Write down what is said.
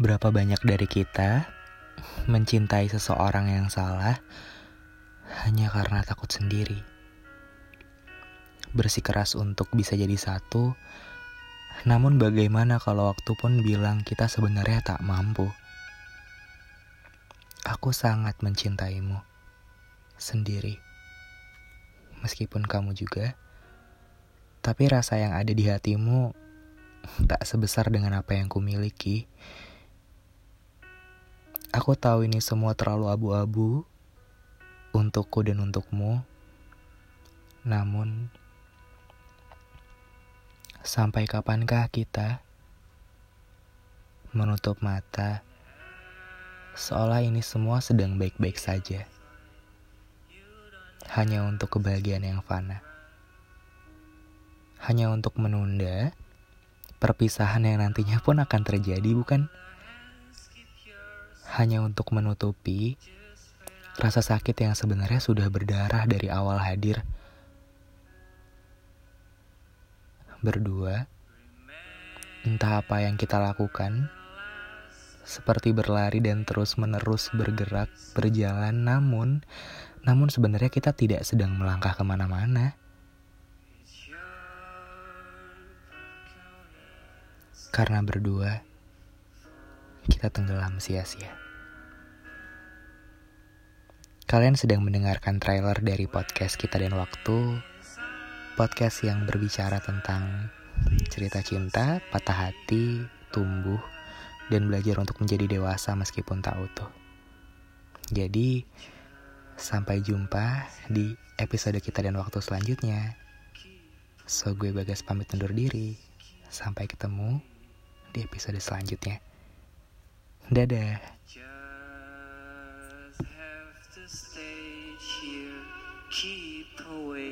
Berapa banyak dari kita mencintai seseorang yang salah hanya karena takut sendiri. Bersikeras untuk bisa jadi satu, namun bagaimana kalau waktu pun bilang kita sebenarnya tak mampu? Aku sangat mencintaimu sendiri. Meskipun kamu juga, tapi rasa yang ada di hatimu tak sebesar dengan apa yang kumiliki. Aku tahu ini semua terlalu abu-abu untukku dan untukmu. Namun, sampai kapankah kita menutup mata seolah ini semua sedang baik-baik saja? Hanya untuk kebahagiaan yang fana. Hanya untuk menunda perpisahan yang nantinya pun akan terjadi, bukan? Hanya untuk menutupi rasa sakit yang sebenarnya sudah berdarah dari awal hadir. Berdua, entah apa yang kita lakukan, seperti berlari dan terus-menerus bergerak, berjalan, namun, namun sebenarnya kita tidak sedang melangkah ke mana-mana. Karena berdua, kita tenggelam sia-sia. Kalian sedang mendengarkan trailer dari podcast Kita dan Waktu. Podcast yang berbicara tentang cerita cinta, patah hati, tumbuh, dan belajar untuk menjadi dewasa meskipun tak utuh. Jadi, sampai jumpa di episode Kita dan Waktu selanjutnya. So, gue Bagas pamit undur diri. Sampai ketemu di episode selanjutnya. Dadah Stay here, keep away.